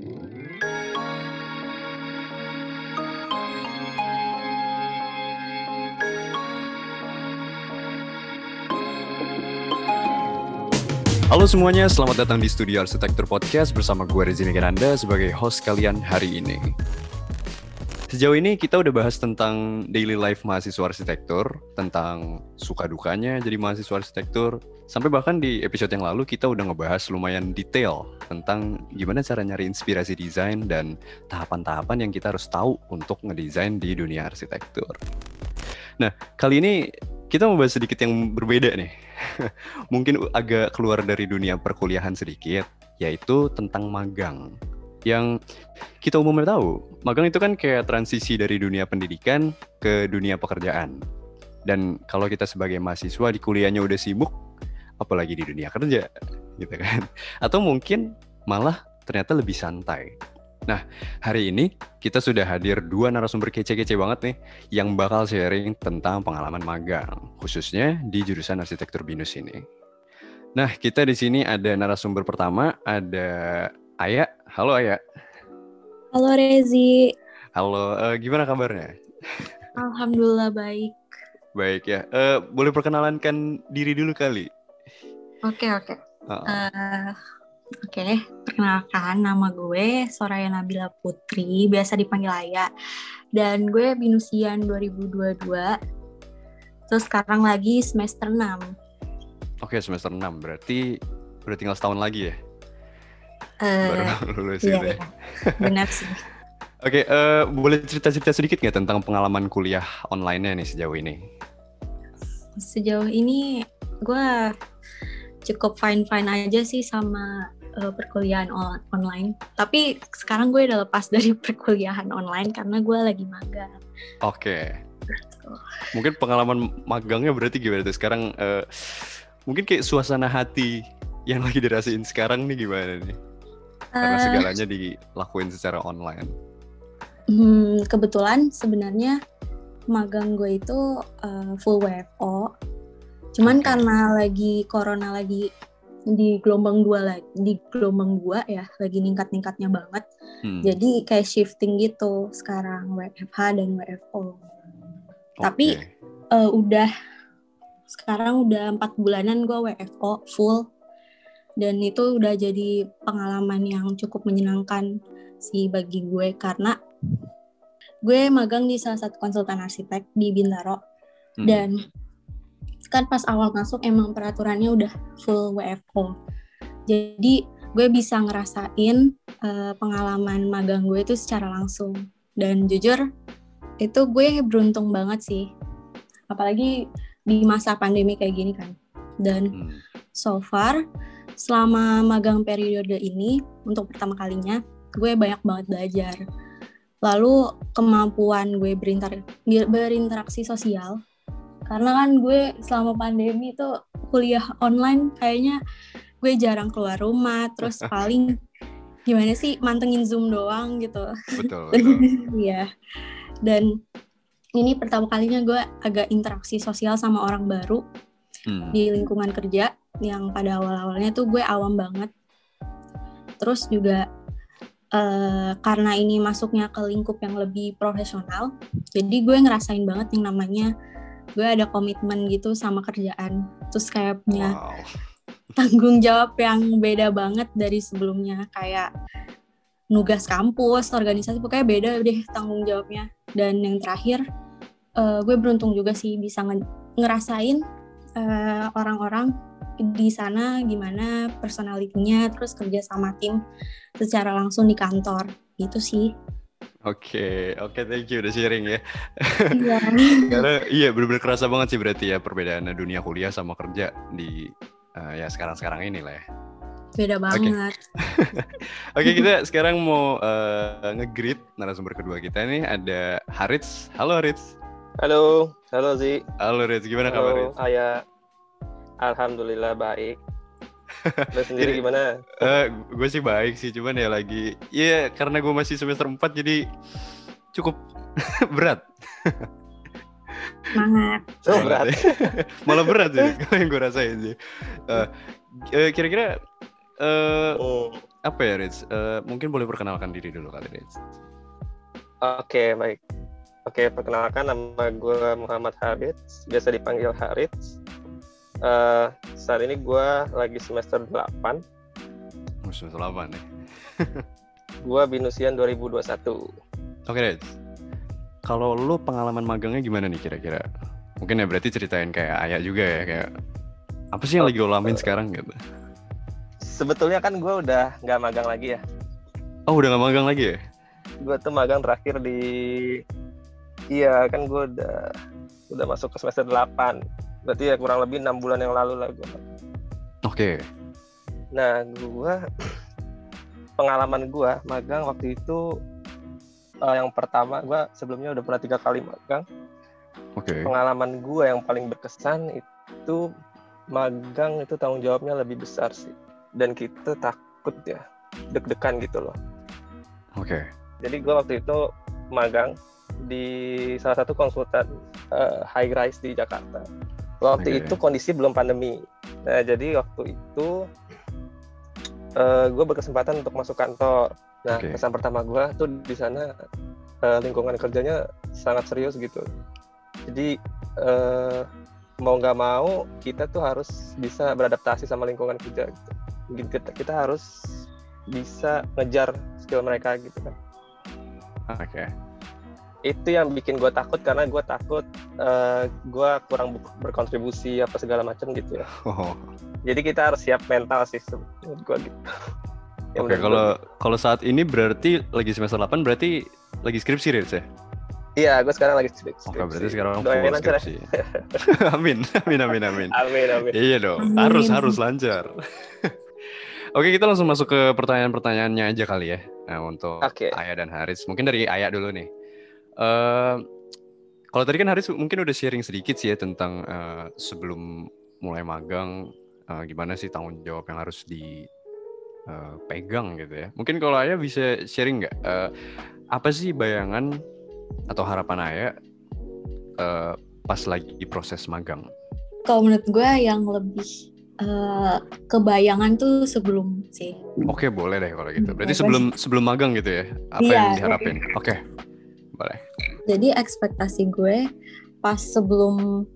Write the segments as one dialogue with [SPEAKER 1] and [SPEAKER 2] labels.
[SPEAKER 1] Halo semuanya, selamat datang di Studio Arsitektur Podcast bersama gue Rezi Anda sebagai host kalian hari ini. Sejauh ini kita udah bahas tentang daily life mahasiswa arsitektur, tentang suka dukanya jadi mahasiswa arsitektur, sampai bahkan di episode yang lalu kita udah ngebahas lumayan detail tentang gimana cara nyari inspirasi desain dan tahapan-tahapan yang kita harus tahu untuk ngedesain di dunia arsitektur. Nah, kali ini kita mau bahas sedikit yang berbeda nih. Mungkin agak keluar dari dunia perkuliahan sedikit, yaitu tentang magang. Yang kita umumnya tahu, magang itu kan kayak transisi dari dunia pendidikan ke dunia pekerjaan. Dan kalau kita sebagai mahasiswa di kuliahnya udah sibuk, apalagi di dunia kerja, gitu kan. Atau mungkin malah ternyata lebih santai. Nah, hari ini kita sudah hadir dua narasumber kece-kece banget nih yang bakal sharing tentang pengalaman magang, khususnya di jurusan arsitektur BINUS ini. Nah, kita di sini ada narasumber pertama, ada Aya. Halo Aya.
[SPEAKER 2] Halo Rezi.
[SPEAKER 1] Halo, uh, gimana kabarnya?
[SPEAKER 2] Alhamdulillah baik.
[SPEAKER 1] Baik ya. Uh, boleh perkenalankan diri dulu kali?
[SPEAKER 2] Oke, okay, oke. Okay. Uh -uh. uh, Oke, okay, perkenalkan nama gue Soraya Nabila Putri, biasa dipanggil Aya. Dan gue Binusian 2022. Terus sekarang lagi semester 6.
[SPEAKER 1] Oke, okay, semester 6. Berarti udah tinggal setahun lagi ya? Uh, Baru lulus iya, gitu ya? Iya.
[SPEAKER 2] Benar sih.
[SPEAKER 1] Oke, okay, uh, eh, boleh cerita-cerita sedikit nggak tentang pengalaman kuliah online-nya nih sejauh ini?
[SPEAKER 2] Sejauh ini gue cukup fine-fine aja sih sama uh, perkuliahan on online. Tapi sekarang gue udah lepas dari perkuliahan online karena gue lagi magang.
[SPEAKER 1] Oke. Okay. Gitu. Mungkin pengalaman magangnya berarti gimana tuh sekarang? Uh, mungkin kayak suasana hati yang lagi dirasain sekarang nih gimana nih? Karena uh, segalanya dilakuin secara online.
[SPEAKER 2] Hmm, kebetulan sebenarnya magang gue itu uh, full WFO. Cuman okay. karena lagi corona lagi di gelombang dua lagi di gelombang dua ya lagi ningkat-ningkatnya banget hmm. jadi kayak shifting gitu sekarang WFH dan WFO okay. tapi uh, udah sekarang udah empat bulanan gue WFO full dan itu udah jadi pengalaman yang cukup menyenangkan sih bagi gue karena gue magang di salah satu konsultan arsitek di Bintaro hmm. dan kan pas awal masuk emang peraturannya udah full WFO. Jadi gue bisa ngerasain uh, pengalaman magang gue itu secara langsung. Dan jujur itu gue beruntung banget sih. Apalagi di masa pandemi kayak gini kan. Dan hmm. so far selama magang periode ini untuk pertama kalinya gue banyak banget belajar. Lalu kemampuan gue berinter berinteraksi sosial karena kan gue selama pandemi itu kuliah online kayaknya gue jarang keluar rumah terus paling gimana sih mantengin zoom doang gitu
[SPEAKER 1] betul, betul.
[SPEAKER 2] Iya dan ini pertama kalinya gue agak interaksi sosial sama orang baru hmm. di lingkungan kerja yang pada awal-awalnya tuh gue awam banget. Terus juga uh, karena ini masuknya ke lingkup yang lebih profesional jadi gue ngerasain banget yang namanya gue ada komitmen gitu sama kerjaan. Terus kayak punya wow. tanggung jawab yang beda banget dari sebelumnya. Kayak nugas kampus organisasi pokoknya beda deh tanggung jawabnya. Dan yang terakhir uh, gue beruntung juga sih bisa nge ngerasain uh, orang-orang di sana gimana personalitinya terus kerja sama tim secara langsung di kantor gitu sih
[SPEAKER 1] Oke, okay, oke, okay, thank you udah sharing ya. Iya. Karena iya benar-benar kerasa banget sih berarti ya perbedaan dunia kuliah sama kerja di uh, ya sekarang-sekarang ini lah ya.
[SPEAKER 2] Beda banget.
[SPEAKER 1] Oke, okay, kita sekarang mau uh, nge-greet narasumber kedua kita nih ada Harits. Halo Harits.
[SPEAKER 3] Halo, halo Zi.
[SPEAKER 1] Halo Harits, gimana
[SPEAKER 3] halo,
[SPEAKER 1] kabarnya?
[SPEAKER 3] Saya Alhamdulillah baik. Lo sendiri gimana?
[SPEAKER 1] Uh, gue sih baik sih, cuman ya lagi, ya karena gue masih semester 4 jadi cukup berat.
[SPEAKER 2] Semangat.
[SPEAKER 3] Oh, berat.
[SPEAKER 1] Malah berat sih, kalau yang gue rasain sih. Uh, uh, kira-kira uh, oh. apa ya Rich? Uh, mungkin boleh perkenalkan diri dulu kali Rich.
[SPEAKER 3] Oke baik. Oke perkenalkan nama gue Muhammad Harits, biasa dipanggil Harits. Uh, saat ini gue lagi semester 8.
[SPEAKER 1] Oh, semester 8 nih.
[SPEAKER 3] gue binusian 2021.
[SPEAKER 1] Oke Rich. Kalau lu pengalaman magangnya gimana nih kira-kira? Mungkin ya berarti ceritain kayak Ayah juga ya kayak apa sih yang oh, lagi lo alamin uh, sekarang gitu?
[SPEAKER 3] sebetulnya kan gue udah nggak magang lagi ya.
[SPEAKER 1] Oh udah nggak magang lagi ya?
[SPEAKER 3] Gue tuh magang terakhir di iya kan gue udah udah masuk ke semester 8 berarti ya kurang lebih enam bulan yang lalu lah gue. Oke.
[SPEAKER 1] Okay.
[SPEAKER 3] Nah gue pengalaman gue magang waktu itu uh, yang pertama gue sebelumnya udah pernah tiga kali magang.
[SPEAKER 1] Oke. Okay.
[SPEAKER 3] Pengalaman gue yang paling berkesan itu magang itu tanggung jawabnya lebih besar sih dan kita takut ya deg-degan gitu loh.
[SPEAKER 1] Oke. Okay.
[SPEAKER 3] Jadi gue waktu itu magang di salah satu konsultan uh, high rise di Jakarta. Waktu okay. itu kondisi belum pandemi. Nah jadi waktu itu uh, eh, gue berkesempatan untuk masuk kantor. Nah okay. kesan pertama gue tuh di sana uh, lingkungan kerjanya sangat serius gitu. Jadi uh, mau nggak mau kita tuh harus bisa beradaptasi sama lingkungan kerja gitu kita, kita harus bisa ngejar skill mereka gitu kan
[SPEAKER 1] oke okay.
[SPEAKER 3] Itu yang bikin gue takut karena gue takut uh, eh, gue kurang berkontribusi apa segala macam gitu ya oh. jadi kita harus siap mental sih menurut gue gitu
[SPEAKER 1] Oke, okay, kalau kalau saat ini berarti lagi semester 8 berarti lagi skripsi ya?
[SPEAKER 3] Iya, gue sekarang lagi skripsi.
[SPEAKER 1] Oke, berarti sekarang full skripsi. amin, amin, amin, amin.
[SPEAKER 3] Amin, amin.
[SPEAKER 1] Iya dong, harus harus lancar. Oke, kita langsung masuk ke pertanyaan-pertanyaannya aja kali ya. Nah, untuk okay. Ayah dan Haris. Mungkin dari Ayah dulu nih. Uh, kalau tadi kan Haris mungkin udah sharing sedikit sih ya tentang uh, sebelum mulai magang, uh, gimana sih tanggung jawab yang harus dipegang uh, gitu ya. Mungkin kalau Ayah bisa sharing nggak, uh, apa sih bayangan atau harapan Ayah uh, pas lagi proses magang?
[SPEAKER 2] Kalau menurut gue yang lebih uh, kebayangan tuh sebelum sih.
[SPEAKER 1] Oke, okay, boleh deh kalau gitu. Berarti sebelum sebelum magang gitu ya? Apa iya, yang diharapin? Oke. Okay. Boleh.
[SPEAKER 2] Jadi ekspektasi gue pas sebelum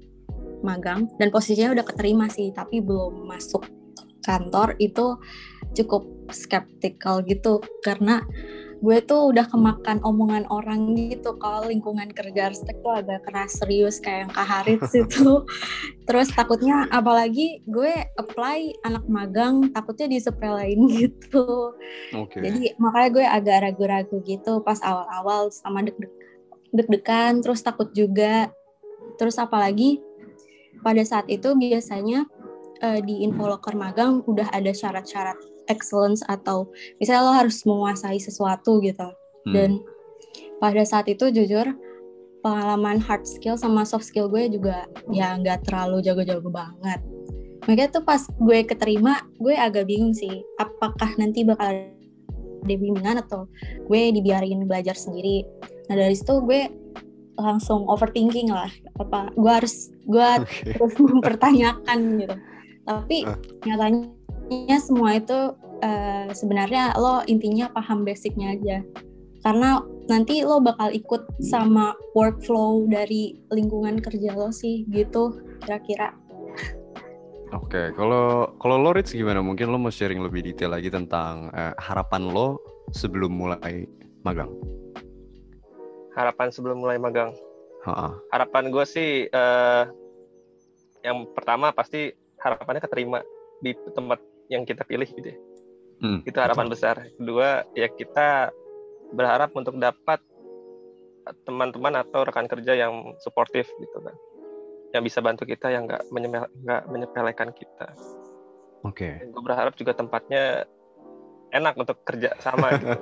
[SPEAKER 2] magang dan posisinya udah keterima sih, tapi belum masuk kantor itu cukup skeptikal gitu karena gue tuh udah kemakan omongan orang gitu kalau lingkungan kerja arsitek tuh agak keras serius kayak yang Kak Harits itu. Terus takutnya apalagi gue apply anak magang takutnya disepelein gitu. Okay. jadi makanya gue agak ragu-ragu gitu pas awal-awal sama deg-deg deg-degan terus takut juga. Terus apalagi pada saat itu biasanya uh, di infoloker magang udah ada syarat-syarat excellence atau misalnya lo harus menguasai sesuatu gitu hmm. dan pada saat itu jujur pengalaman hard skill sama soft skill gue juga ya nggak terlalu jago-jago banget makanya tuh pas gue keterima gue agak bingung sih apakah nanti bakal ada bimbingan atau gue dibiarin belajar sendiri nah dari situ gue langsung overthinking lah apa gue harus gue okay. terus mempertanyakan gitu tapi uh. nyatanya semua itu uh, sebenarnya lo intinya paham basicnya aja karena nanti lo bakal ikut sama workflow dari lingkungan kerja lo sih gitu kira-kira
[SPEAKER 1] Oke, okay. kalau kalau lo Rich gimana? Mungkin lo mau sharing lebih detail lagi tentang uh, harapan lo sebelum mulai magang.
[SPEAKER 3] Harapan sebelum mulai magang.
[SPEAKER 1] Ha-ha.
[SPEAKER 3] Harapan gue sih uh, yang pertama pasti harapannya keterima di tempat yang kita pilih gitu ya. Hmm, itu harapan betul. besar. Kedua ya kita berharap untuk dapat teman-teman atau rekan kerja yang suportif gitu kan, yang bisa bantu kita yang nggak nggak menyepelekan kita.
[SPEAKER 1] Oke. Okay.
[SPEAKER 3] Gue berharap juga tempatnya enak untuk kerja sama gitu.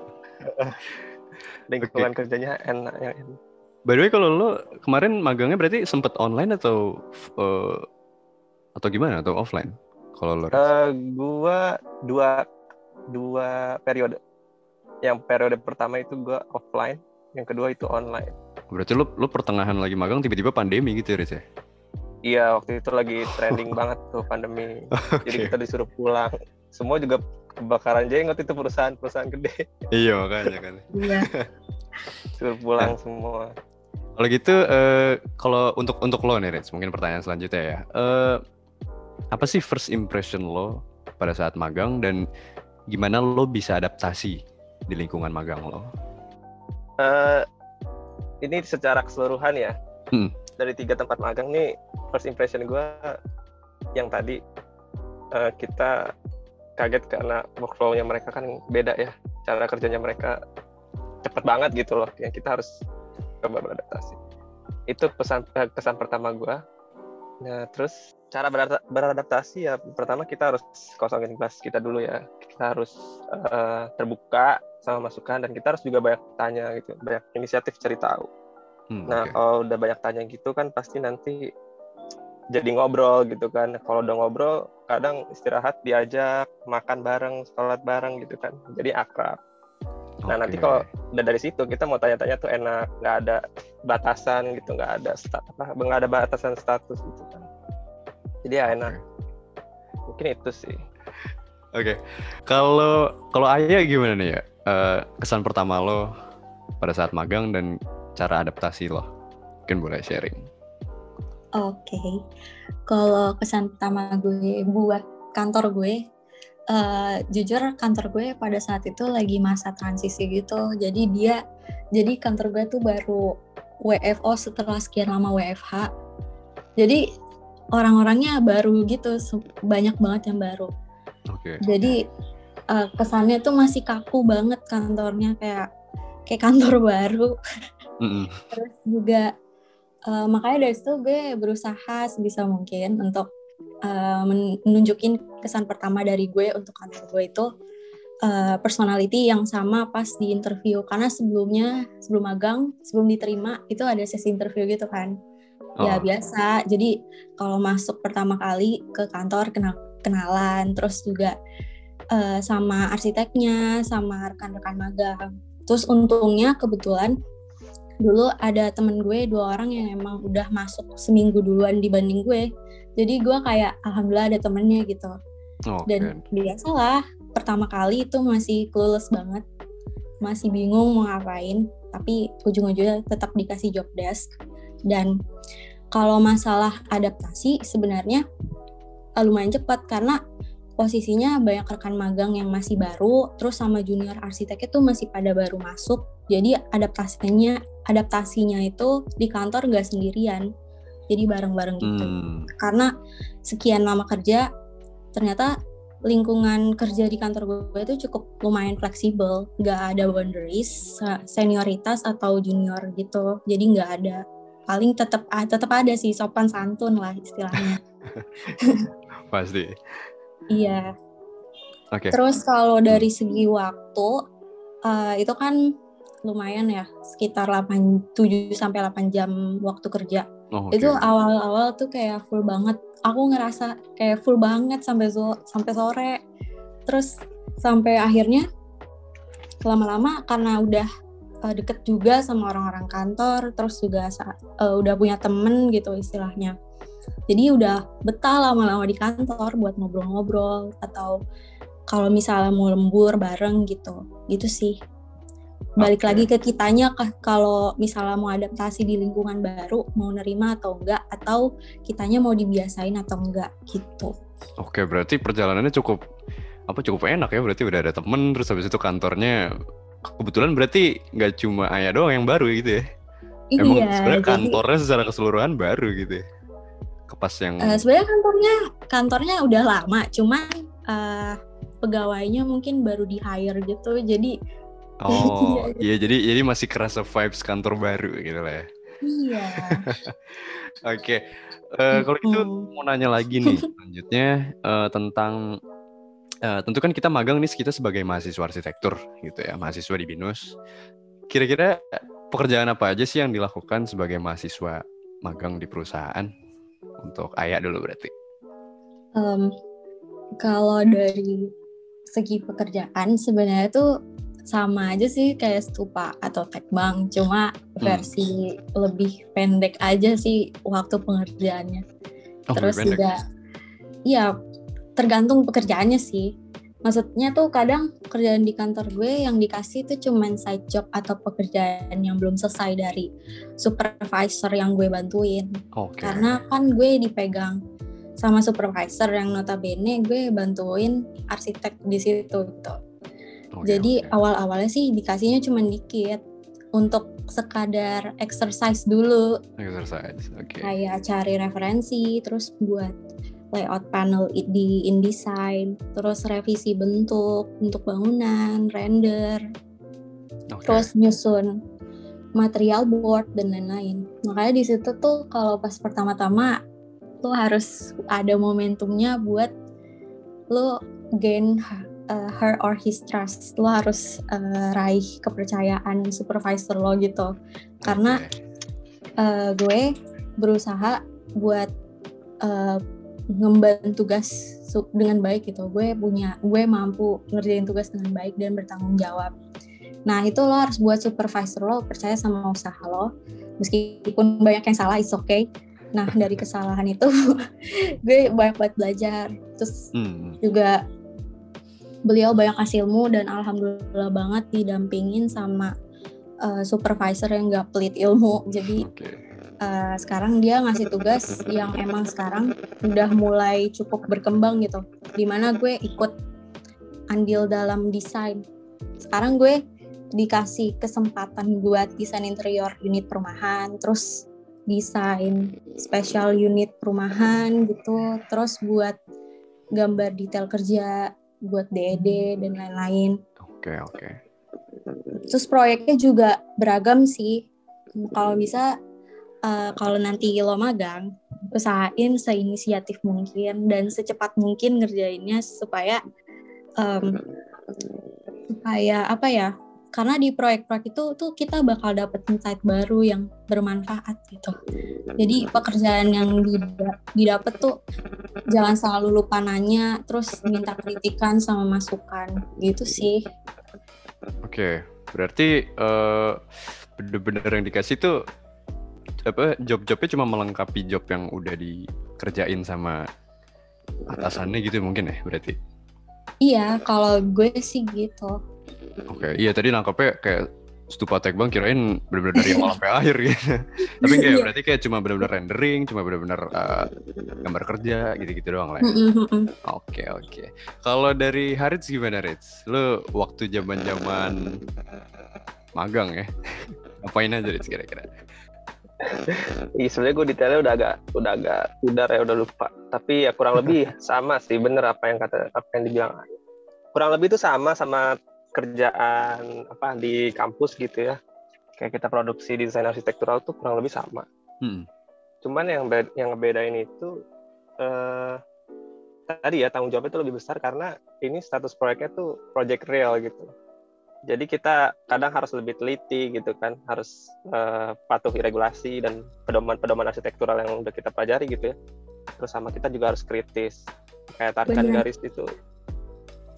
[SPEAKER 3] Lingkungan okay. kerjanya enak yang enak.
[SPEAKER 1] By the way kalau lo kemarin magangnya berarti sempet online atau uh, atau gimana atau offline? kalau lo?
[SPEAKER 3] Uh, gua dua dua periode. Yang periode pertama itu gua offline, yang kedua itu online.
[SPEAKER 1] Berarti lo lo pertengahan lagi magang tiba-tiba pandemi gitu ya, Riz ya?
[SPEAKER 3] Iya, waktu itu lagi trending banget tuh pandemi. okay. Jadi kita disuruh pulang. Semua juga kebakaran jenggot itu perusahaan perusahaan gede
[SPEAKER 1] iya makanya kan
[SPEAKER 2] Iya.
[SPEAKER 3] suruh pulang semua
[SPEAKER 1] kalau gitu eh, kalau untuk untuk lo nih Rich, mungkin pertanyaan selanjutnya ya Eh, apa sih first impression lo pada saat magang dan gimana lo bisa adaptasi di lingkungan magang lo?
[SPEAKER 3] Eh, ini secara keseluruhan ya.
[SPEAKER 1] Hmm.
[SPEAKER 3] dari tiga tempat magang nih first impression gue yang tadi eh, kita kaget karena workflow-nya mereka kan beda ya. Cara kerjanya mereka cepet banget gitu loh. Yang kita harus coba beradaptasi. Itu pesan eh, kesan pertama gue nah terus cara berada- beradaptasi ya pertama kita harus kosongin kelas kita dulu ya kita harus eh, terbuka sama masukan dan kita harus juga banyak tanya gitu banyak inisiatif cari tahu
[SPEAKER 1] Hmm,
[SPEAKER 3] Nah,
[SPEAKER 1] oke.
[SPEAKER 3] kalau udah banyak tanya gitu kan pasti nanti jadi ngobrol gitu kan. Kalau udah ngobrol, kadang istirahat diajak, makan bareng, sholat bareng gitu kan. Jadi akrab. Nah, nanti
[SPEAKER 1] Oke.
[SPEAKER 3] kalau udah dari situ kita mau tanya-tanya tuh enak, nggak ada batasan gitu, nggak ada apa, nggak ada batasan status gitu kan. Jadi ya enak. Mungkin itu sih.
[SPEAKER 1] Oke, kalau kalau Ayah gimana nih ya? Eh, kesan pertama lo pada saat magang dan cara adaptasi lo, mungkin boleh sharing.
[SPEAKER 2] Oke, kalau kesan pertama gue buat kantor gue, eh, jujur kantor gue pada saat itu lagi masa transisi gitu. Jadi dia, jadi kantor gue tuh baru WFO setelah sekian lama WFH. Jadi orang-orangnya baru gitu, banyak banget yang baru.
[SPEAKER 1] Oke.
[SPEAKER 2] Jadi eh, kesannya tuh masih kaku banget kantornya kayak kayak kantor baru.
[SPEAKER 1] Mm-mm.
[SPEAKER 2] Terus juga eh, makanya dari situ gue berusaha sebisa mungkin untuk eh, men- menunjukin kesan pertama dari gue untuk kantor gue itu eh, personality yang sama pas di interview karena sebelumnya sebelum magang sebelum diterima itu ada sesi interview gitu kan ya
[SPEAKER 1] Oh,
[SPEAKER 2] biasa. Jadi kalau masuk pertama kali ke kantor kenal kenalan terus juga eh, sama arsiteknya sama rekan-rekan magang. Terus untungnya kebetulan dulu ada temen gue dua orang yang emang udah masuk seminggu duluan dibanding gue. Jadi gue kayak alhamdulillah ada temennya gitu.
[SPEAKER 1] Oke.
[SPEAKER 2] dan biasalah pertama kali itu masih clueless banget. Masih bingung mau ngapain tapi ujung-ujungnya tetap dikasih job desk. Dan kalau masalah adaptasi sebenarnya eh, lumayan cepat karena posisinya banyak rekan magang yang masih baru terus sama junior arsitek itu masih pada baru masuk. Jadi adaptasinya adaptasinya itu di kantor nggak sendirian. Jadi bareng-bareng gitu.
[SPEAKER 1] Hmm,
[SPEAKER 2] karena sekian lama kerja ternyata lingkungan kerja di kantor gue itu cukup lumayan fleksibel. Nggak ada boundaries se- senioritas atau junior gitu. Jadi nggak ada paling tetap tetap ada sih sopan santun lah istilahnya
[SPEAKER 1] pasti.
[SPEAKER 2] iya
[SPEAKER 1] Oke.
[SPEAKER 2] terus kalau dari segi waktu eh, itu kan lumayan ya sekitar 8 7 sampai 8 jam waktu kerja
[SPEAKER 1] Oh, oke.
[SPEAKER 2] itu awal-awal tuh kayak full banget aku ngerasa kayak full banget sampai zo- sampai sore terus sampai akhirnya lama-lama karena udah uh, deket juga sama orang-orang kantor terus juga uh, udah punya temen gitu istilahnya. Jadi udah betah lama-lama di kantor buat ngobrol-ngobrol atau kalau misalnya mau lembur bareng gitu. Gitu sih. Balik
[SPEAKER 1] Oke.
[SPEAKER 2] lagi ke kitanya kah kalau misalnya mau adaptasi di lingkungan baru mau nerima atau enggak atau kitanya mau dibiasain atau enggak gitu.
[SPEAKER 1] Oke, berarti perjalanannya cukup apa cukup enak ya? Berarti udah ada temen terus habis itu kantornya kebetulan berarti nggak cuma Ayah doang yang baru gitu ya. Emang
[SPEAKER 2] iya
[SPEAKER 1] sebenarnya
[SPEAKER 2] jadi
[SPEAKER 1] kantornya secara keseluruhan baru gitu ya. Kepas yang
[SPEAKER 2] eh, sebenarnya kantornya kantornya udah lama cuman eh, pegawainya mungkin baru di hire gitu jadi
[SPEAKER 1] Oh,
[SPEAKER 2] Iya,
[SPEAKER 1] iya jadi jadi masih kerasa vibes kantor baru gitu lah ya.
[SPEAKER 2] iya
[SPEAKER 1] Oke. Eh, kalau itu mau nanya lagi nih selanjutnya eh, tentang eh, tentu kan kita magang nih kita sebagai mahasiswa arsitektur gitu ya, mahasiswa di BINUS. Kira-kira pekerjaan apa aja sih yang dilakukan sebagai mahasiswa magang di perusahaan? Untuk Ayah dulu berarti.
[SPEAKER 2] Em, kalau dari segi pekerjaan sebenarnya tuh sama aja sih kayak stupa atau tekbang cuma versi lebih pendek aja sih waktu pengerjaannya
[SPEAKER 1] Oh,
[SPEAKER 2] terus juga ya tergantung pekerjaannya sih maksudnya tuh kadang kerjaan di kantor gue yang dikasih tuh cuman side job atau pekerjaan yang belum selesai dari supervisor yang gue bantuin
[SPEAKER 1] Oke.
[SPEAKER 2] karena kan gue dipegang sama supervisor yang notabene gue bantuin arsitek di situ gitu
[SPEAKER 1] Oke,
[SPEAKER 2] jadi
[SPEAKER 1] oke.
[SPEAKER 2] awal-awalnya sih dikasihnya cuman dikit untuk sekadar exercise dulu
[SPEAKER 1] exercise. Oke.
[SPEAKER 2] kayak cari referensi terus buat layout panel di InDesign terus revisi bentuk untuk bangunan render
[SPEAKER 1] Oke.
[SPEAKER 2] terus nyusun material board dan lain-lain makanya di situ tuh kalau pas pertama-tama lo harus ada momentumnya buat lo gain uh, her or his trust lo harus uh, raih kepercayaan supervisor lo gitu karena
[SPEAKER 1] Oke.
[SPEAKER 2] uh, gue berusaha buat uh, ngemban tugas dengan baik gitu. Gue punya, gue mampu ngerjain tugas dengan baik dan bertanggung jawab. Nah itu lo harus buat supervisor lo percaya sama usaha lo, meskipun banyak yang salah, is okay. Nah dari kesalahan itu gue banyak banget belajar. Terus
[SPEAKER 1] Hmm.
[SPEAKER 2] juga beliau banyak kasih ilmu dan alhamdulillah banget didampingin sama uh, supervisor yang gak pelit ilmu. Jadi
[SPEAKER 1] Oke.
[SPEAKER 2] Uh, sekarang dia ngasih tugas yang emang sekarang udah mulai cukup berkembang gitu. Di mana gue ikut andil dalam desain. Sekarang gue dikasih kesempatan buat desain interior unit perumahan, terus desain special unit perumahan gitu, terus buat gambar detail kerja, buat DED dan lain-lain.
[SPEAKER 1] Oke, oke.
[SPEAKER 2] Terus proyeknya juga beragam sih. Kalau bisa, eh, kalau nanti lo magang, usahain seinisiatif mungkin dan secepat mungkin ngerjainnya supaya em, supaya apa ya? Karena di proyek-proyek itu tuh kita bakal dapet insight baru yang bermanfaat gitu. Jadi pekerjaan yang dida- didapat tuh jangan selalu lupa nanya, terus minta kritikan sama masukan gitu sih.
[SPEAKER 1] Oke, berarti eh, bener-bener yang dikasih tuh apa job-jobnya cuma melengkapi job yang udah dikerjain sama atasannya gitu mungkin ya berarti.
[SPEAKER 2] Iya, kalau gue sih gitu.
[SPEAKER 1] Oke, iya tadi nangkepnya kayak stupa tech bang kirain bener-bener dari awal sampai akhir gitu. Tapi kayak
[SPEAKER 2] Iya.
[SPEAKER 1] berarti kayak cuma bener-bener rendering, cuma bener-bener eh, gambar kerja gitu-gitu doang lah. ya. Oke oke. Kalau dari Harits gimana Rits? Lu waktu zaman zaman magang ya? Ngapain aja Rits kira-kira?
[SPEAKER 3] Iya sebenarnya gue detailnya udah agak udah agak pudar ya udah lupa. Tapi ya kurang lebih sama sih bener apa yang kata apa yang dibilang. Kurang lebih itu sama sama kerjaan apa di kampus gitu ya. Kayak kita produksi desain arsitektural tuh kurang lebih sama.
[SPEAKER 1] Hmm.
[SPEAKER 3] Cuman yang be- yang ngebedain itu eh, tadi ya tanggung jawabnya itu lebih besar karena ini status proyeknya tuh project real gitu. Jadi kita kadang harus lebih teliti gitu kan, harus eh, patuhi regulasi dan pedoman-pedoman arsitektural yang udah kita pelajari gitu ya. Terus sama kita juga harus kritis. Kayak tarikan
[SPEAKER 2] Benar.
[SPEAKER 3] garis itu.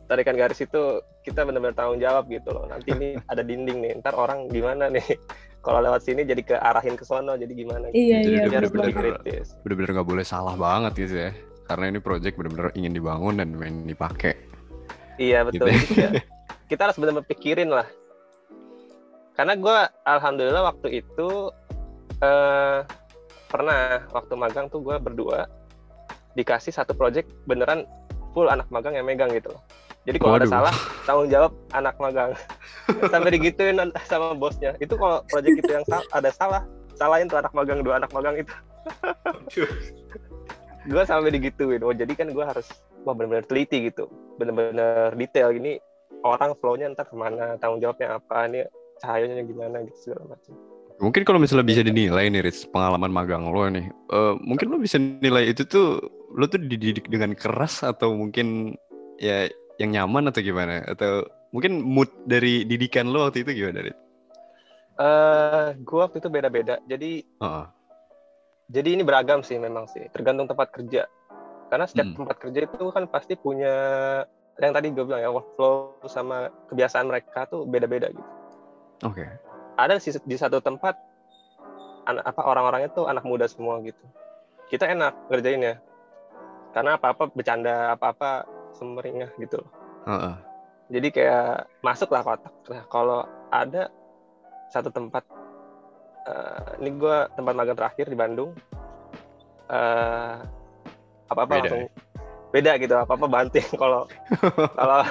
[SPEAKER 3] Tarikan garis itu kita benar-benar tanggung jawab gitu loh. Nanti ini ada dinding nih, ntar orang gimana nih? Kalau lewat sini jadi ke arahin ke sono jadi gimana? gitu.
[SPEAKER 2] Iya,
[SPEAKER 1] Jadi
[SPEAKER 2] iya,
[SPEAKER 3] harus
[SPEAKER 2] betul
[SPEAKER 3] lebih
[SPEAKER 1] bener-bener-
[SPEAKER 3] kritis.
[SPEAKER 1] Bener-bener nggak boleh salah banget gitu ya. Karena ini project bener-bener ingin dibangun dan ingin dipakai.
[SPEAKER 3] Iya betul.
[SPEAKER 1] Gitu.
[SPEAKER 3] Ya, kita harus benar-benar pikirin lah. Karena gue alhamdulillah waktu itu eh, pernah waktu magang tuh gue berdua dikasih satu project beneran full anak magang yang megang gitu. Jadi kalau ada salah tanggung jawab anak magang. Sampai digituin sama bosnya. Itu kalau project itu yang sal- ada salah salahin tuh anak magang dua anak magang itu. gue sampai digituin. Oh jadi kan gue harus wah benar-benar teliti gitu, benar-benar detail gini. Orang flow-nya ntar ke mana, tanggung jawabnya apa, nih cahayanya gimana gitu segala macam.
[SPEAKER 1] Mungkin kalau misalnya bisa dinilai nih Rits, pengalaman magang lo nih. eh, mungkin lo bisa nilai itu tuh lo tuh dididik dengan keras atau mungkin ya yang nyaman atau gimana? Atau mungkin mood dari didikan lo waktu itu gimana Rits?
[SPEAKER 3] Eh, gue waktu itu beda-beda. Jadi
[SPEAKER 1] Heeh.
[SPEAKER 3] jadi ini beragam sih memang sih, tergantung tempat kerja. Karena setiap
[SPEAKER 1] Hmm.
[SPEAKER 3] tempat kerja itu kan pasti punya yang tadi gue bilang ya workflow sama kebiasaan mereka tuh beda-beda gitu.
[SPEAKER 1] Oke.
[SPEAKER 3] Ada sih di satu tempat anak apa orang-orangnya tuh anak muda semua gitu. Kita enak ngerjainnya. Karena apa-apa bercanda, apa-apa semeringah gitu loh.
[SPEAKER 1] Heeh.
[SPEAKER 3] Jadi kayak masuk lah kotak. Nah kalau ada satu tempat, uh, ini gue tempat magang terakhir di Bandung, uh, apa-apa
[SPEAKER 1] Beda
[SPEAKER 3] langsung beda gitu, apa-apa banting. Kalau kalau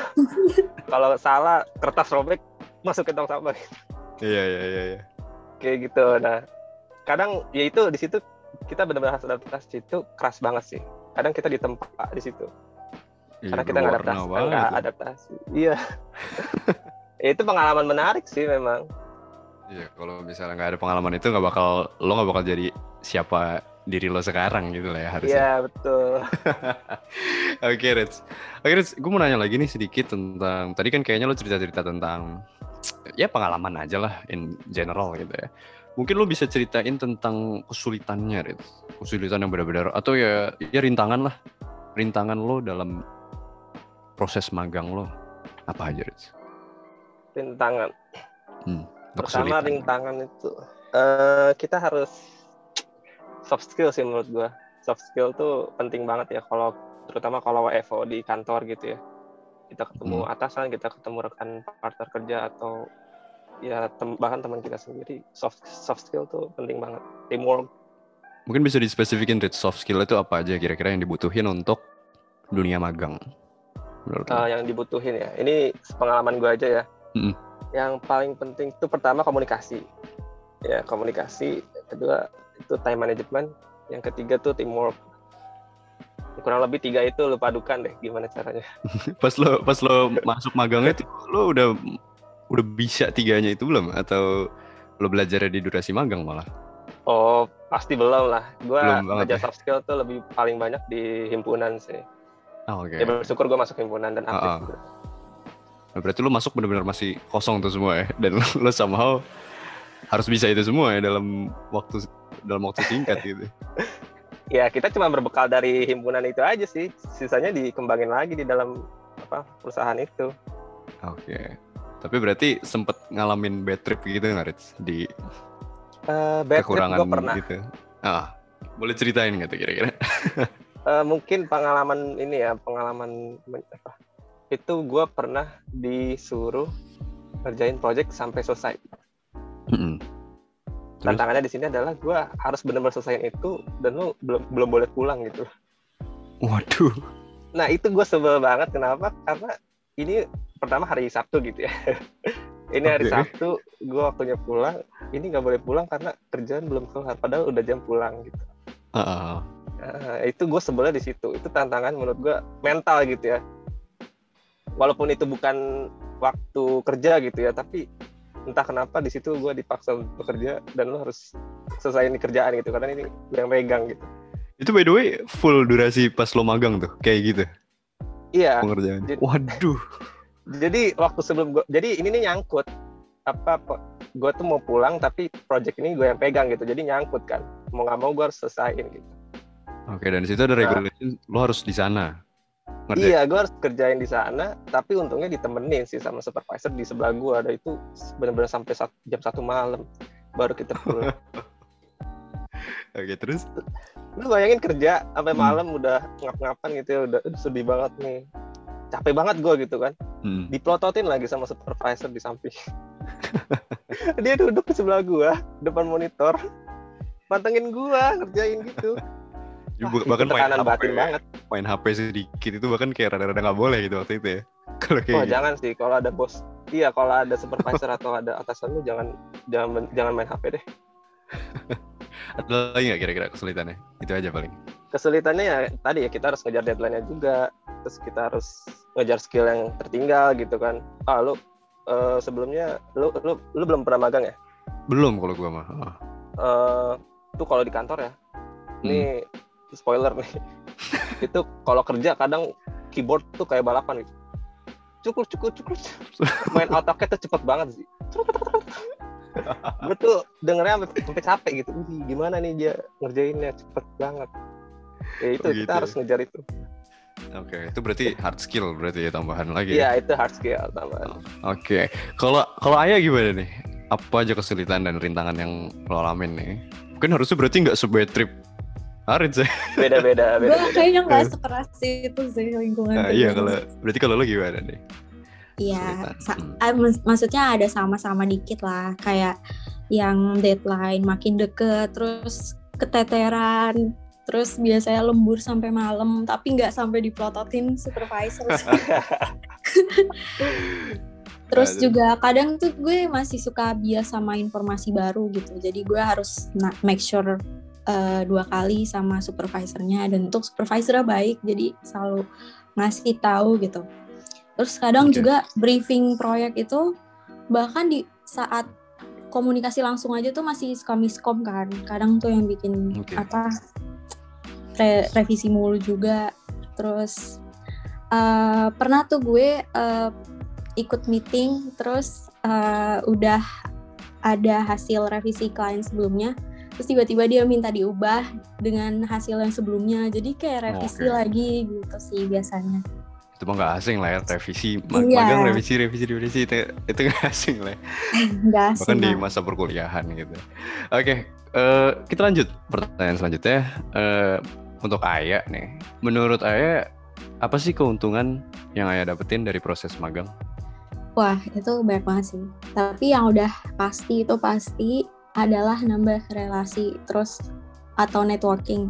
[SPEAKER 3] kalau salah kertas robek masuk ke tong sampah.
[SPEAKER 1] Iya iya iya. iya.
[SPEAKER 3] Kayak gitu. Nah kadang ya itu di situ kita benar-benar harus adaptasi itu keras banget sih. Kadang kita ditempa di situ
[SPEAKER 1] Iya,
[SPEAKER 3] karena kita nggak adaptasi, nggak adaptasi. Iya. Ya, itu pengalaman menarik sih memang.
[SPEAKER 1] Iya, kalau misalnya nggak ada pengalaman itu nggak bakal lo nggak bakal jadi siapa diri lo sekarang gitu lah ya harusnya.
[SPEAKER 3] Iya betul.
[SPEAKER 1] Oke, Rich. Oke, Rich, gue mau nanya lagi nih sedikit tentang tadi kan kayaknya lo cerita-cerita tentang ya pengalaman aja lah in general gitu ya. Mungkin lo bisa ceritain tentang kesulitannya, Rich. Kesulitan yang benar-benar atau ya ya rintangan lah. Rintangan lo dalam proses magang lo apa aja, Rich?
[SPEAKER 3] Rintangan.
[SPEAKER 1] Untuk
[SPEAKER 3] Pertama
[SPEAKER 1] kesulitan.
[SPEAKER 3] rintangan itu eh, kita harus soft skill sih menurut gua. Soft skill tuh penting banget ya kalau terutama kalau WFO di kantor gitu ya. Kita ketemu
[SPEAKER 1] Hmm.
[SPEAKER 3] atasan, kita ketemu rekan partner kerja atau ya tem- bahkan teman kita sendiri. Soft soft skill tuh penting banget. Teamwork.
[SPEAKER 1] Mungkin bisa dispesifikin, Rich, soft skill itu apa aja kira-kira yang dibutuhin untuk dunia magang? Menurut
[SPEAKER 3] eh, yang dibutuhin ya. Ini pengalaman gua aja ya.
[SPEAKER 1] Mm-mm.
[SPEAKER 3] Yang paling penting itu pertama komunikasi. Ya, komunikasi. Kedua itu time management. Yang ketiga tuh teamwork. Kurang lebih tiga itu lu padukan deh gimana caranya.
[SPEAKER 1] pas lo pas lo masuk magangnya tuh lo udah udah bisa tiganya itu belum atau lo belajar di durasi magang malah
[SPEAKER 3] Oh, pasti belum lah.
[SPEAKER 1] Banget
[SPEAKER 3] belajar
[SPEAKER 1] ya?
[SPEAKER 3] soft skill tuh lebih paling banyak di himpunan sih.
[SPEAKER 1] oh, oke
[SPEAKER 3] Ya bersyukur gua masuk himpunan dan aktif.
[SPEAKER 1] Ah, ah.
[SPEAKER 3] juga.
[SPEAKER 1] Nah, berarti lo masuk benar-benar masih kosong tuh semua ya dan lo, lo somehow harus bisa itu semua ya dalam waktu dalam waktu singkat gitu
[SPEAKER 3] Ya, kita cuma berbekal dari himpunan itu aja sih. Sisanya dikembangin lagi di dalam apa perusahaan itu.
[SPEAKER 1] oke tapi berarti sempet ngalamin bad trip gitu nggak Rich? di
[SPEAKER 3] Eh bad trip
[SPEAKER 1] kekurangan
[SPEAKER 3] gua pernah.
[SPEAKER 1] gitu ah boleh ceritain nggak tuh kira-kira
[SPEAKER 3] Eh, mungkin pengalaman ini ya pengalaman apa itu gue pernah disuruh ngerjain project sampai selesai.
[SPEAKER 1] Terus?
[SPEAKER 3] tantangannya di sini adalah gue harus benar-benar selesaiin itu dan lu belum belum boleh pulang gitu
[SPEAKER 1] waduh
[SPEAKER 3] nah itu gue sebel banget kenapa karena ini pertama hari Sabtu gitu ya ini hari
[SPEAKER 1] Oke.
[SPEAKER 3] Sabtu gue waktunya pulang ini nggak boleh pulang karena kerjaan belum kelar padahal udah jam pulang gitu
[SPEAKER 1] ah, ah.
[SPEAKER 3] Nah, itu gue sebelnya di situ. Itu tantangan menurut gue mental gitu ya. Walaupun itu bukan waktu kerja gitu ya, tapi entah kenapa di situ gue dipaksa bekerja dan lo harus selesaiin kerjaan gitu karena ini gue yang megang gitu.
[SPEAKER 1] itu by the way full durasi pas lo magang tuh kayak gitu
[SPEAKER 3] Iya.
[SPEAKER 1] pengerjaan
[SPEAKER 3] jadi-
[SPEAKER 1] waduh
[SPEAKER 3] Jadi waktu sebelum gue, jadi ini nih nyangkut apa gue tuh mau pulang tapi project ini gue yang pegang gitu jadi nyangkut kan mau nggak mau gue harus selesaiin gitu
[SPEAKER 1] Oke, dan di situ ada regulation, lo harus di sana. Ngerti?
[SPEAKER 3] Iya, gue harus kerjain di sana, tapi untungnya ditemenin sih sama supervisor di sebelah gue. Ada itu benar-benar sampai sat- jam satu malam baru kita pulang.
[SPEAKER 1] Oke, terus?
[SPEAKER 3] Lu bayangin kerja sampai
[SPEAKER 1] Hmm.
[SPEAKER 3] malam udah ngap-ngapan gitu ya, udah "Aduh, sedih banget nih. Capek banget gue gitu kan.
[SPEAKER 1] Hmm.
[SPEAKER 3] Diplototin lagi sama supervisor di samping. Dia duduk di sebelah gue, depan monitor. Pantengin gue, ngerjain gitu.
[SPEAKER 1] Ya,
[SPEAKER 3] Wah,
[SPEAKER 1] bahkan main HP,
[SPEAKER 3] batin banget.
[SPEAKER 1] Main HP sedikit itu bahkan kayak rada-rada nggak boleh gitu waktu itu ya. Kalau kayak
[SPEAKER 3] Oh
[SPEAKER 1] gitu.
[SPEAKER 3] jangan sih, kalau ada bos, iya kalau ada supervisor atau ada atasan lu jangan jangan jangan main HP deh.
[SPEAKER 1] Ada lagi nggak kira-kira kesulitannya? Itu aja paling.
[SPEAKER 3] Kesulitannya ya tadi ya kita harus ngejar deadline-nya juga, terus kita harus ngejar skill yang tertinggal gitu kan. Ah lu eh, sebelumnya lu lu lu belum pernah magang ya?
[SPEAKER 1] Belum kalau gua mah. Ah.
[SPEAKER 3] Eh tuh kalau di kantor ya, ini spoiler nih. itu kalau kerja kadang keyboard tuh kayak balapan gitu. Cukur cukur cukur. Main otaknya tuh cepet banget sih. gue tuh dengernya sampai sampai capek gitu. Wih, gimana nih dia ngerjainnya cepet banget. Ya itu
[SPEAKER 1] Oh,
[SPEAKER 3] kita
[SPEAKER 1] gitu
[SPEAKER 3] harus
[SPEAKER 1] ya.
[SPEAKER 3] ngejar itu.
[SPEAKER 1] Oke, itu berarti hard skill berarti ya tambahan lagi.
[SPEAKER 3] Iya itu hard skill tambahan.
[SPEAKER 1] Oke, kalau kalau Ayah gimana nih? Apa aja kesulitan dan rintangan yang lo alamin nih? Mungkin harusnya berarti nggak sebuah trip Arit sih.
[SPEAKER 3] Beda-beda.
[SPEAKER 2] gue kayaknya nggak sekeras itu sih lingkungan
[SPEAKER 1] Nah, iya kalau berarti kalau lo gimana nih?
[SPEAKER 2] Iya,
[SPEAKER 1] Hmm.
[SPEAKER 2] ah, mak- maksudnya ada sama-sama dikit lah, kayak yang deadline makin deket, terus keteteran, terus biasanya lembur sampai malam, tapi nggak sampai diprototin supervisor. terus
[SPEAKER 1] Aduh.
[SPEAKER 2] juga kadang tuh gue masih suka bias sama informasi baru gitu, jadi gue harus na- make sure eh, dua kali sama supervisornya dan untuk supervisornya baik, jadi selalu ngasih tahu gitu. Terus kadang
[SPEAKER 1] Oke.
[SPEAKER 2] juga briefing proyek itu bahkan di saat komunikasi langsung aja tuh masih miskom kan. Kadang tuh yang bikin
[SPEAKER 1] Oke.
[SPEAKER 2] apa re- revisi mulu juga. Terus eh, pernah tuh gue eh, ikut meeting terus eh, udah ada hasil revisi klien sebelumnya. Terus tiba-tiba dia minta diubah dengan hasil yang sebelumnya. Jadi kayak revisi
[SPEAKER 1] Oke.
[SPEAKER 2] lagi gitu sih biasanya.
[SPEAKER 1] Itu mah nggak asing lah ya revisi ma-
[SPEAKER 2] Iya.
[SPEAKER 1] magang revisi revisi revisi itu itu nggak asing lah. ya.
[SPEAKER 2] Enggak sih.
[SPEAKER 1] Bahkan di
[SPEAKER 2] Mak.
[SPEAKER 1] masa perkuliahan gitu. Oke, eh, kita lanjut pertanyaan selanjutnya. Eh, untuk Aya nih, menurut Aya apa sih keuntungan yang Aya dapetin dari proses magang?
[SPEAKER 2] Wah, itu banyak banget sih. Tapi yang udah pasti itu pasti adalah nambah relasi terus atau networking.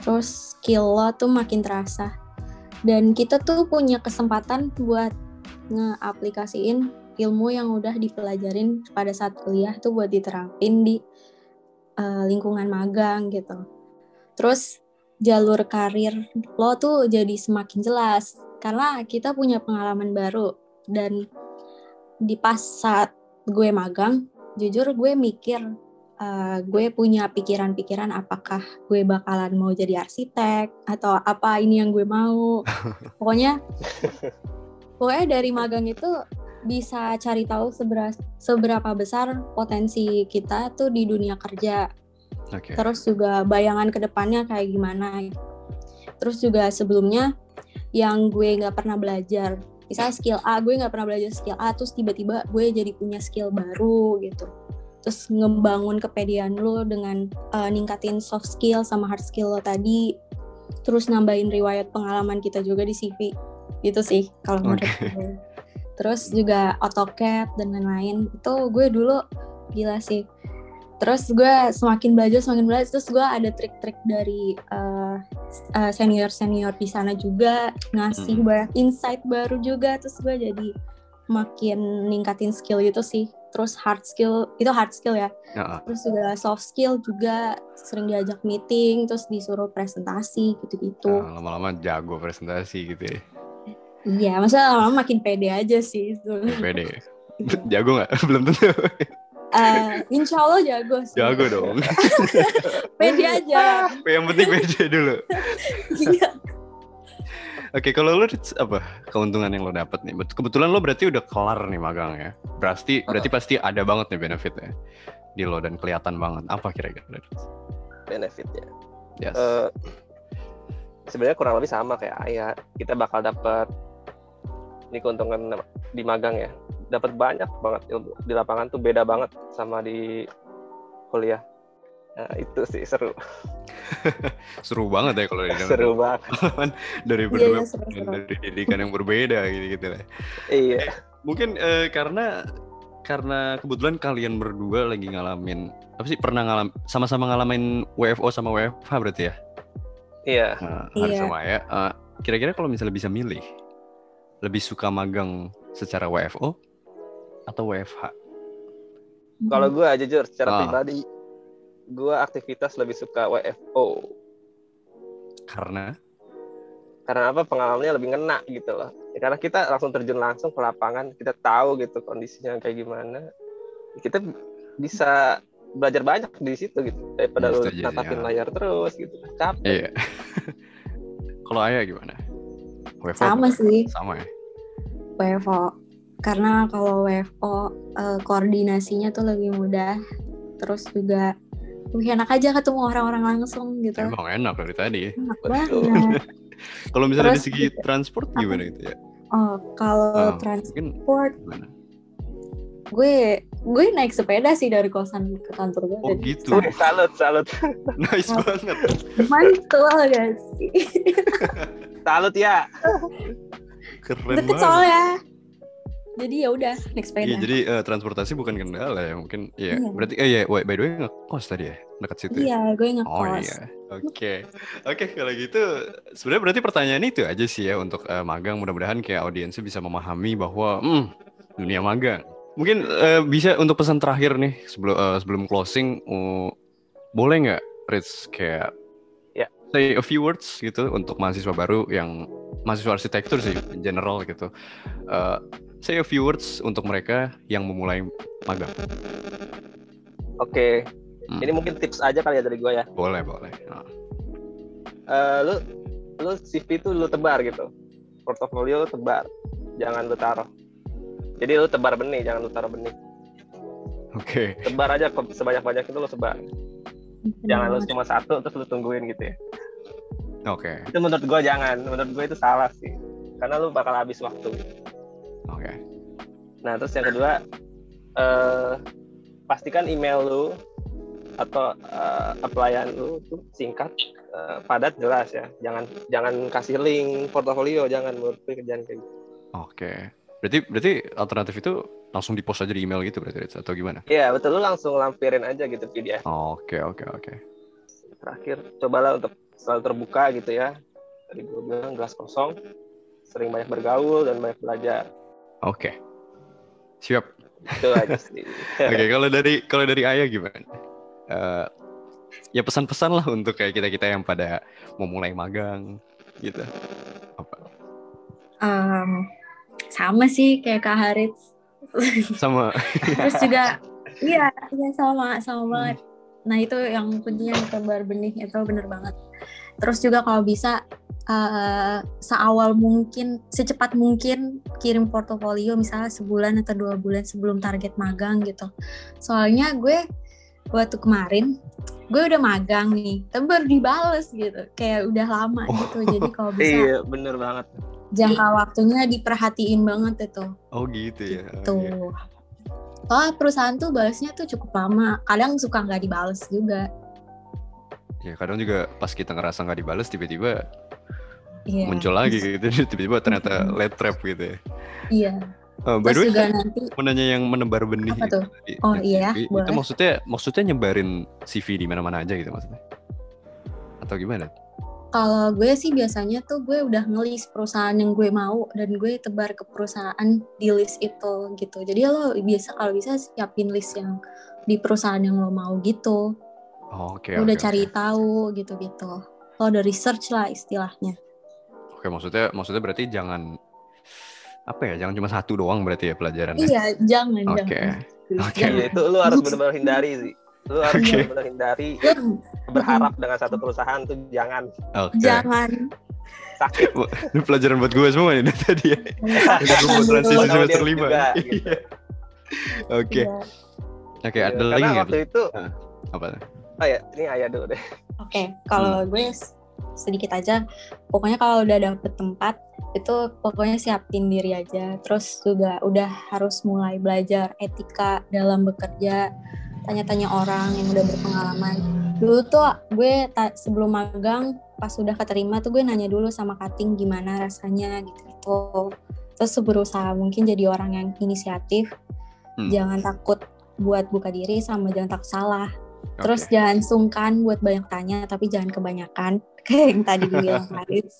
[SPEAKER 2] Terus skill lo tuh makin terasa. Dan kita tuh punya kesempatan buat ngeaplikasiin ilmu yang udah dipelajarin pada saat kuliah tuh buat diterapin di eh, lingkungan magang gitu. Terus jalur karir lo tuh jadi semakin jelas karena kita punya pengalaman baru dan di pas saat gue magang, jujur gue mikir uh, gue punya pikiran-pikiran apakah gue bakalan mau jadi arsitek atau apa ini yang gue mau. pokoknya, pokoknya dari magang itu bisa cari tahu seberapa, seberapa besar potensi kita tuh di dunia kerja
[SPEAKER 1] Oke.
[SPEAKER 2] terus juga bayangan ke depannya kayak gimana terus juga sebelumnya yang gue nggak pernah belajar misalnya skill A gue nggak pernah belajar skill A terus tiba-tiba gue jadi punya skill baru gitu. Terus ngebangun kepedean lo dengan uh, ningkatin soft skill sama hard skill lo tadi terus nambahin riwayat pengalaman kita juga di CV gitu sih kalau menurut gue. Terus juga AutoCAD dan lain-lain. Itu gue dulu gila sih terus gue semakin belajar semakin belajar terus gue ada trik-trik dari senior senior di sana juga ngasih
[SPEAKER 1] Hmm.
[SPEAKER 2] banyak insight baru juga terus gue jadi makin ningkatin skill gitu sih terus hard skill itu hard skill ya
[SPEAKER 1] Ya,
[SPEAKER 2] terus juga soft skill juga sering diajak meeting terus disuruh presentasi gitu-gitu
[SPEAKER 1] nah, lama-lama jago presentasi gitu ya.
[SPEAKER 2] iya maksudnya lama-lama makin pede aja sih.
[SPEAKER 1] Pede. jago nggak? Belum tentu.
[SPEAKER 2] Eh, insya Allah jago sih
[SPEAKER 1] jago dong.
[SPEAKER 2] pede aja
[SPEAKER 1] Yang penting pede dulu.
[SPEAKER 2] Iya.
[SPEAKER 1] Oke, kalau lo apa keuntungan yang lo dapet nih? Bet- Kebetulan lo berarti udah kelar nih magang ya. Berarti berarti pasti ada banget nih benefitnya di lo dan kelihatan banget. Apa kira-kira?
[SPEAKER 3] Benefitnya.
[SPEAKER 1] Yes.
[SPEAKER 3] Eh, sebenarnya kurang lebih sama kayak Ayah. Kita bakal dapat ini keuntungan di magang ya. Dapat banyak banget ilmu di lapangan tuh beda banget sama di kuliah. Nah, itu sih seru.
[SPEAKER 1] Seru banget ya kalau didengar.
[SPEAKER 3] seru banget.
[SPEAKER 1] dari
[SPEAKER 2] Iya,
[SPEAKER 1] berdua
[SPEAKER 2] iya,
[SPEAKER 1] dari pendidikan yang berbeda gitu-gitu lah.
[SPEAKER 3] Iya.
[SPEAKER 1] Mungkin eh, karena karena kebetulan kalian berdua lagi ngalamin apa sih pernah ngalam sama-sama ngalamin WFO sama WFH berarti ya?
[SPEAKER 3] Iya.
[SPEAKER 1] Nah, harus
[SPEAKER 2] Iya.
[SPEAKER 1] sama ya. Eh, kira-kira kalau misalnya bisa milih, lebih suka magang secara WFO atau WFH?
[SPEAKER 3] Kalau gue jujur secara
[SPEAKER 1] Ah.
[SPEAKER 3] pribadi, gue aktivitas lebih suka WFO
[SPEAKER 1] Karena
[SPEAKER 3] karena apa pengalamannya lebih ngena gitu loh. Ya, karena kita langsung terjun langsung ke lapangan, kita tahu gitu kondisinya kayak gimana. Kita bisa belajar banyak di situ gitu daripada
[SPEAKER 1] Ya,
[SPEAKER 3] lu tatapin
[SPEAKER 1] ya.
[SPEAKER 3] layar terus gitu. Capek.
[SPEAKER 1] iya. kalau Ayah gimana? WFO
[SPEAKER 2] sama
[SPEAKER 1] apa?
[SPEAKER 2] sih
[SPEAKER 1] Sama ya.
[SPEAKER 2] WFO karena kalau WFO eh, koordinasinya tuh lebih mudah terus juga lebih enak aja ketemu orang-orang langsung gitu
[SPEAKER 1] Emang enak dari tadi.
[SPEAKER 2] enak
[SPEAKER 3] Betul.
[SPEAKER 2] banget
[SPEAKER 1] Kalau misalnya dari
[SPEAKER 2] Terus
[SPEAKER 1] segi
[SPEAKER 2] juga-
[SPEAKER 1] transport gimana gitu ya?
[SPEAKER 2] oh kalau
[SPEAKER 1] Ah,
[SPEAKER 2] transport
[SPEAKER 1] Mungkin
[SPEAKER 2] gue gue naik sepeda sih dari kosan ke kantor gue.
[SPEAKER 1] Oh,
[SPEAKER 2] Jadi
[SPEAKER 1] gitu.
[SPEAKER 3] Salut, salut.
[SPEAKER 1] Nice banget.
[SPEAKER 2] Mantul gak sih?
[SPEAKER 3] Salut ya.
[SPEAKER 1] Keren
[SPEAKER 2] Deket
[SPEAKER 1] banget.
[SPEAKER 2] soalnya. Jadi ya udah naik sepeda.
[SPEAKER 1] Iya, jadi eh, transportasi bukan kendala ya, mungkin ya.
[SPEAKER 2] Iya.
[SPEAKER 1] Berarti eh ya, by the way ngekos tadi ya, dekat situ. ya?
[SPEAKER 2] Iya, gue ngekos.
[SPEAKER 1] Oh iya. Oke. Oke, kalau gitu sebenarnya berarti pertanyaan itu aja sih ya untuk eh, magang. Mudah-mudahan kayak audiensnya bisa memahami bahwa hmm, dunia magang. Mungkin eh, bisa untuk pesan terakhir nih sebelum eh, sebelum closing uh, boleh nggak Rich kayak
[SPEAKER 3] Ya.
[SPEAKER 1] say a few words gitu untuk mahasiswa baru yang mahasiswa arsitektur sih in general gitu. Eh, say a few words untuk mereka yang memulai magang.
[SPEAKER 3] Oke,
[SPEAKER 1] Hmm.
[SPEAKER 3] ini mungkin tips aja kali ya dari gue ya.
[SPEAKER 1] Boleh, boleh. Nah,
[SPEAKER 3] Eh, lu lu CV itu lu tebar gitu. Portofolio lu tebar. Jangan lu taruh. Jadi lu tebar benih, jangan lu taruh benih.
[SPEAKER 1] Oke.
[SPEAKER 3] Tebar aja sebanyak-banyak itu lu sebar. Jangan lu cuma satu terus lu tungguin gitu ya.
[SPEAKER 1] Oke.
[SPEAKER 3] Itu menurut gue jangan. Menurut gue itu salah sih. Karena lu bakal habis waktu.
[SPEAKER 1] Oke.
[SPEAKER 3] Nah, terus yang kedua, eh, pastikan email lu atau eh, applyan lu tuh singkat, eh, padat, jelas ya. Jangan jangan kasih link portofolio, jangan menurut jangan kayak gitu.
[SPEAKER 1] Oke. Berarti berarti alternatif itu langsung di post aja di email gitu berarti atau gimana?
[SPEAKER 3] Iya, betul lu langsung lampirin aja gitu PDF.
[SPEAKER 1] Oke oke oke.
[SPEAKER 3] Terakhir, cobalah untuk selalu terbuka gitu ya. Tadi gue bilang gelas kosong, sering banyak bergaul dan banyak belajar.
[SPEAKER 1] Oke. Siap.
[SPEAKER 3] Itu aja sih.
[SPEAKER 1] Oke, kalau dari kalau dari Ayah gimana? Eh, ya pesan-pesan lah untuk kayak kita kita yang pada mau mulai magang gitu. Apa?
[SPEAKER 2] Em, sama sih kayak Kak Harits.
[SPEAKER 1] Sama.
[SPEAKER 2] Terus juga iya, iya sama sama banget. Nah, itu yang kuncinya tebar benih itu bener banget. Terus juga kalau bisa eh, seawal mungkin, secepat mungkin kirim portofolio misalnya sebulan atau dua bulan sebelum target magang gitu. Soalnya gue waktu kemarin gue udah magang nih, tapi baru dibales gitu, kayak udah lama gitu. Jadi kalau bisa
[SPEAKER 3] iya, bener banget.
[SPEAKER 2] jangka waktunya diperhatiin banget itu.
[SPEAKER 1] Oh gitu ya.
[SPEAKER 2] Tuh.
[SPEAKER 1] Oke.
[SPEAKER 2] Soalnya perusahaan tuh balasnya tuh cukup lama. Kadang suka nggak dibales juga.
[SPEAKER 1] Ya kadang juga pas kita ngerasa nggak dibales tiba-tiba
[SPEAKER 2] Iya.
[SPEAKER 1] muncul lagi gitu. Tiba-tiba ternyata late trap gitu ya.
[SPEAKER 2] Iya.
[SPEAKER 1] Oh, by the way,
[SPEAKER 2] juga nanti
[SPEAKER 1] mau nanya yang menebar benih
[SPEAKER 2] Apa
[SPEAKER 1] itu
[SPEAKER 2] tuh?
[SPEAKER 1] tadi,
[SPEAKER 2] Oh, iya,
[SPEAKER 1] itu
[SPEAKER 2] boleh.
[SPEAKER 1] maksudnya maksudnya nyebarin CV di mana-mana aja gitu maksudnya atau gimana
[SPEAKER 2] kalau gue sih biasanya tuh gue udah ngelis perusahaan yang gue mau dan gue tebar ke perusahaan di list itu gitu. Jadi lo biasa kalau bisa siapin list yang di perusahaan yang lo mau gitu.
[SPEAKER 1] oh, oke
[SPEAKER 2] Lo udah
[SPEAKER 1] oke,
[SPEAKER 2] cari tahu gitu-gitu. Lo udah research lah istilahnya.
[SPEAKER 1] Oke maksudnya maksudnya berarti jangan apa ya jangan cuma satu doang berarti ya pelajarannya
[SPEAKER 2] Iya, jangan
[SPEAKER 1] oke
[SPEAKER 2] jangan.
[SPEAKER 1] Oke.
[SPEAKER 2] Jangan.
[SPEAKER 3] Iya, itu lu harus benar-benar hindari sih. Lu harus
[SPEAKER 1] Oke.
[SPEAKER 3] benar-benar hindari berharap dengan satu perusahaan tuh jangan
[SPEAKER 1] oke
[SPEAKER 2] jangan
[SPEAKER 3] sakit.
[SPEAKER 1] ini pelajaran buat gue semua ini tadi ya Udah gue mau transisi
[SPEAKER 3] Buat
[SPEAKER 1] semester lima Iya.
[SPEAKER 3] gitu.
[SPEAKER 1] oke
[SPEAKER 2] Iya.
[SPEAKER 1] oke ada lagi nggak
[SPEAKER 3] waktu itu,
[SPEAKER 1] apa
[SPEAKER 3] oh ya, ini ayah dulu deh.
[SPEAKER 2] Oke, kalau gue s- sedikit aja, pokoknya kalau udah dapet tempat itu pokoknya siapin diri aja. Terus juga udah harus mulai belajar etika dalam bekerja, tanya-tanya orang yang udah berpengalaman. Dulu tuh gue sebelum magang pas udah keterima tuh gue nanya dulu sama cutting gimana rasanya gitu. Terus berusaha mungkin jadi orang yang inisiatif,
[SPEAKER 1] Hmm.
[SPEAKER 2] jangan takut buat buka diri sama jangan takut salah. Terus
[SPEAKER 1] Oke.
[SPEAKER 2] jangan sungkan buat banyak tanya, tapi jangan kebanyakan. Kayak yang tadi dibilang Haris.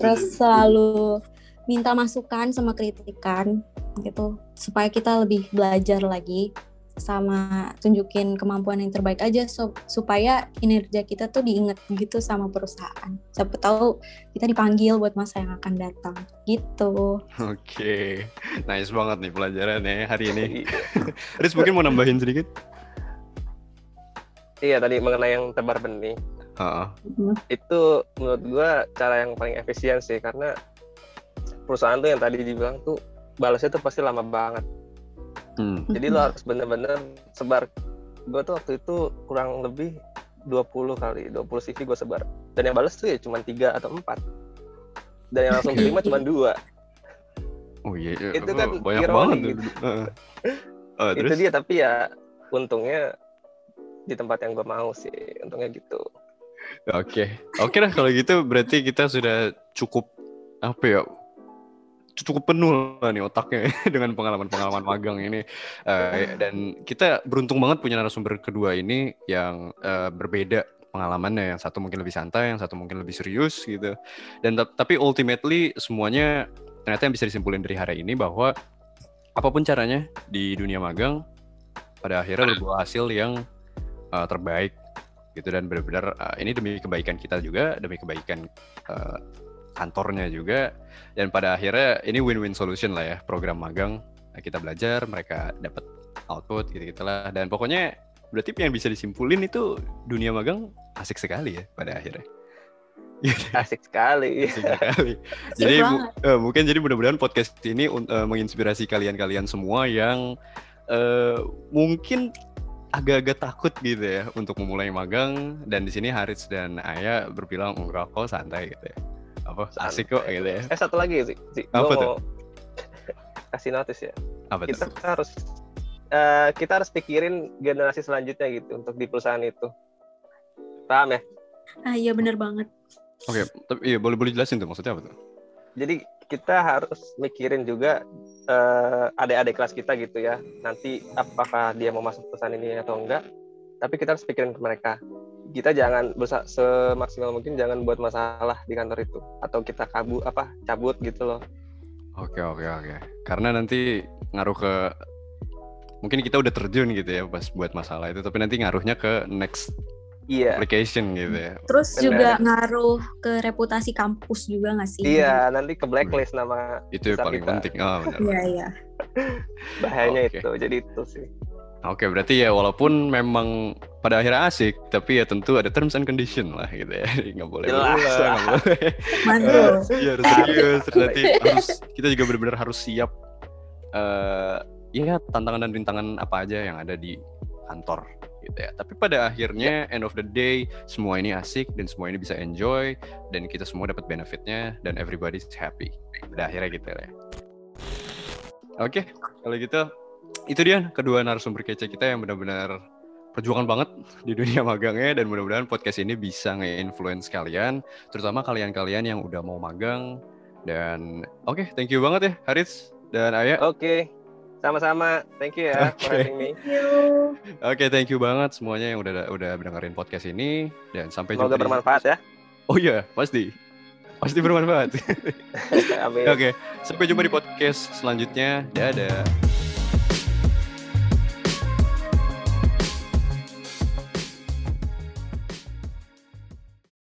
[SPEAKER 2] Terus selalu minta masukan sama kritikan gitu, supaya kita lebih belajar lagi sama tunjukin kemampuan yang terbaik aja so- supaya kinerja kita tuh diinget gitu sama perusahaan. Siapa tahu kita dipanggil buat masa yang akan datang gitu.
[SPEAKER 1] Oke, nice banget nih pelajarannya hari ini.
[SPEAKER 3] Iya.
[SPEAKER 1] Riz mungkin mau nambahin sedikit?
[SPEAKER 3] Iya tadi mengenai yang tebar benih
[SPEAKER 1] Heeh.
[SPEAKER 3] itu menurut gua cara yang paling efisien sih karena perusahaan tuh yang tadi dibilang tuh balasnya tuh pasti lama banget.
[SPEAKER 1] Hmm.
[SPEAKER 3] Jadi lo harus bener-bener sebar. Gua tuh waktu itu kurang lebih 20 kali, 20 CV gue sebar. Dan yang balas tuh ya cuma tiga atau empat. Dan yang langsung terima cuma dua.
[SPEAKER 1] Oh iya, iya.
[SPEAKER 3] Itu
[SPEAKER 1] Oh,
[SPEAKER 3] kan
[SPEAKER 1] banyak
[SPEAKER 3] ironi
[SPEAKER 1] banget.
[SPEAKER 3] gitu.
[SPEAKER 1] Heeh. Oh,
[SPEAKER 3] itu
[SPEAKER 1] terus?
[SPEAKER 3] dia tapi ya untungnya di tempat yang gue mau sih untungnya gitu
[SPEAKER 1] Oke, oke lah kalau gitu berarti kita sudah cukup apa ya? Cukup penuh lah nih otaknya dengan pengalaman-pengalaman magang ini. Eh, dan kita beruntung banget punya narasumber kedua ini yang eh, berbeda pengalamannya. Yang satu mungkin lebih santai, yang satu mungkin lebih serius gitu. Dan ta- tapi ultimately semuanya ternyata yang bisa disimpulin dari hari ini bahwa apa pun caranya di dunia magang pada akhirnya berbuah hasil yang eh, terbaik gitu dan benar-benar uh, ini demi kebaikan kita juga demi kebaikan uh, kantornya juga dan pada akhirnya ini win-win solution lah ya program magang Nah, kita belajar mereka dapat output gitu gitulah dan pokoknya berarti yang bisa disimpulin itu dunia magang asik sekali ya pada akhirnya
[SPEAKER 3] asik sekali
[SPEAKER 1] Asik sekali.
[SPEAKER 2] Asik
[SPEAKER 1] jadi
[SPEAKER 2] banget.
[SPEAKER 1] eh, mungkin jadi mudah-mudahan podcast ini eh, menginspirasi kalian-kalian semua yang eh, mungkin agak-agak takut gitu ya untuk memulai magang dan di sini Haris dan Aya berbilang enggak kok santai gitu ya. Apa asik kok gitu ya.
[SPEAKER 3] eh satu lagi sih sih
[SPEAKER 1] Apa tuh?
[SPEAKER 3] mau kasih notice ya
[SPEAKER 1] Apa
[SPEAKER 3] kita
[SPEAKER 1] tuh?
[SPEAKER 3] harus eh, kita harus pikirin generasi selanjutnya gitu untuk di perusahaan itu paham ya
[SPEAKER 2] Ah iya bener banget.
[SPEAKER 1] Oke, tapi iya boleh boleh jelasin tuh maksudnya apa tuh?
[SPEAKER 3] jadi kita harus mikirin juga eh, adik-adik kelas kita gitu ya. Nanti apakah dia mau masuk perusahaan ini atau enggak. Tapi kita harus pikirin ke mereka. Kita jangan berusaha semaksimal mungkin jangan buat masalah di kantor itu. Atau kita kabur apa cabut gitu loh.
[SPEAKER 1] Oke oke oke. Karena nanti ngaruh ke mungkin kita udah terjun gitu ya pas buat masalah itu. Tapi nanti ngaruhnya ke next
[SPEAKER 3] iya
[SPEAKER 1] application gitu ya.
[SPEAKER 2] Terus
[SPEAKER 3] Bener.
[SPEAKER 2] juga ngaruh ke reputasi kampus juga nggak sih?
[SPEAKER 3] iya nanti ke blacklist nama
[SPEAKER 1] Itu yang paling
[SPEAKER 3] kita.
[SPEAKER 1] penting. Oh, benar.
[SPEAKER 2] Iya iya.
[SPEAKER 3] bahayanya
[SPEAKER 1] Oke.
[SPEAKER 3] itu jadi itu sih
[SPEAKER 1] Oke, berarti ya walaupun memang pada akhirnya asik, tapi ya tentu ada terms and condition lah gitu ya. Nggak boleh
[SPEAKER 3] Jelas
[SPEAKER 1] berulang,
[SPEAKER 3] lah.
[SPEAKER 1] nggak boleh.
[SPEAKER 2] Mantul.
[SPEAKER 1] Iya harus serius. Terus nanti harus kita juga benar-benar harus siap. eh ya tantangan dan rintangan apa aja yang ada di kantor gitu ya. Tapi pada akhirnya end of the day semua ini asik dan semua ini bisa enjoy dan kita semua dapat benefitnya dan everybody's happy. Pada akhirnya gitu ya. Oke, kalau gitu itu dia kedua narasumber kece kita yang benar-benar perjuangan banget di dunia magangnya dan mudah-mudahan podcast ini bisa nge-influence kalian, terutama kalian-kalian yang udah mau magang dan oke, thank you banget ya Haris dan Aya.
[SPEAKER 3] oke sama-sama thank you ya
[SPEAKER 1] Oke.
[SPEAKER 3] for having me
[SPEAKER 1] Oke, thank you banget semuanya yang udah udah dengerin podcast ini dan sampai
[SPEAKER 3] semoga
[SPEAKER 1] jumpa di-
[SPEAKER 3] bermanfaat ya
[SPEAKER 1] Oh iya, pasti. Pasti bermanfaat. Oke, sampai jumpa di podcast selanjutnya. Dadah.